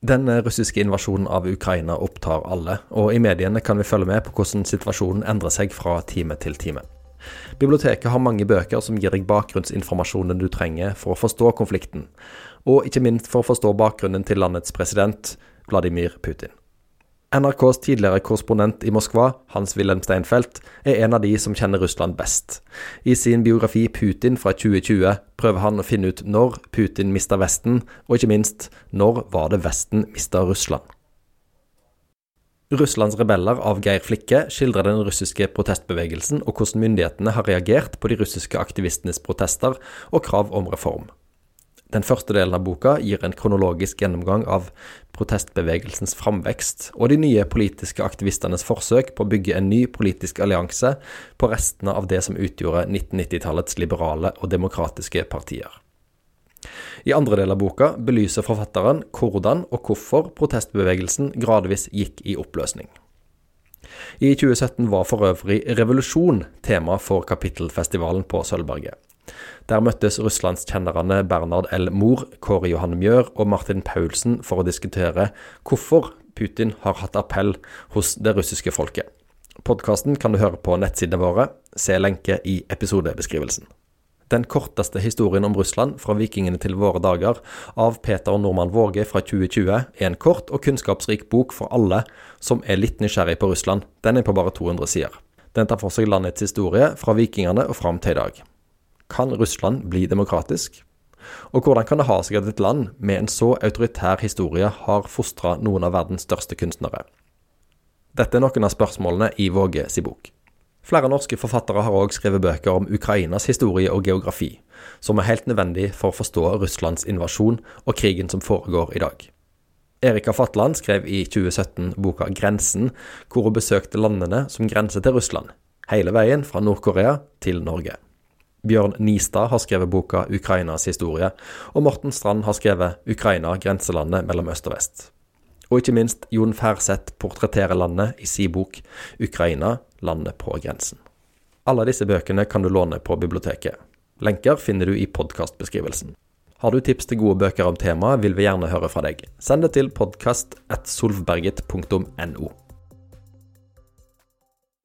Den russiske invasjonen av Ukraina opptar alle, og i mediene kan vi følge med på hvordan situasjonen endrer seg fra time til time. Biblioteket har mange bøker som gir deg bakgrunnsinformasjonen du trenger for å forstå konflikten, og ikke minst for å forstå bakgrunnen til landets president, Vladimir Putin. NRKs tidligere korrespondent i Moskva, Hans-Wilhelm Steinfeld, er en av de som kjenner Russland best. I sin biografi 'Putin' fra 2020 prøver han å finne ut når Putin mista Vesten, og ikke minst når var det Vesten mista Russland. Russlands rebeller av Geir Flikke skildrer den russiske protestbevegelsen og hvordan myndighetene har reagert på de russiske aktivistenes protester og krav om reform. Den første delen av boka gir en kronologisk gjennomgang av protestbevegelsens framvekst og de nye politiske aktivistenes forsøk på å bygge en ny politisk allianse på restene av det som utgjorde 1990-tallets liberale og demokratiske partier. I andre del av boka belyser forfatteren hvordan og hvorfor protestbevegelsen gradvis gikk i oppløsning. I 2017 var for øvrig revolusjon tema for kapittelfestivalen på Sølvberget. Der møttes russlandskjennerne Bernard L. Mohr, Kåre Johan Mjør og Martin Paulsen for å diskutere hvorfor Putin har hatt appell hos det russiske folket. Podkasten kan du høre på nettsidene våre. Se lenke i episodebeskrivelsen. Den korteste historien om Russland fra vikingene til våre dager av Peter Normann Våge fra 2020 er en kort og kunnskapsrik bok for alle som er litt nysgjerrig på Russland. Den er på bare 200 sider. Den tar for seg landets historie fra vikingene og fram til i dag. Kan Russland bli demokratisk? Og hvordan kan det ha seg at et land med en så autoritær historie har fostra noen av verdens største kunstnere? Dette er noen av spørsmålene i Våge si bok. Flere norske forfattere har òg skrevet bøker om Ukrainas historie og geografi, som er helt nødvendig for å forstå Russlands invasjon og krigen som foregår i dag. Erika Fatland skrev i 2017 boka 'Grensen', hvor hun besøkte landene som grenser til Russland, hele veien fra Nord-Korea til Norge. Bjørn Nistad har skrevet boka 'Ukrainas historie', og Morten Strand har skrevet 'Ukraina grenselandet mellom øst og vest'. Og ikke minst Jon Færseth portretterer landet i sin bok 'Ukraina landet på grensen'. Alle disse bøkene kan du låne på biblioteket. Lenker finner du i podkastbeskrivelsen. Har du tips til gode bøker om temaet, vil vi gjerne høre fra deg. Send det til podkast.solvberget.no.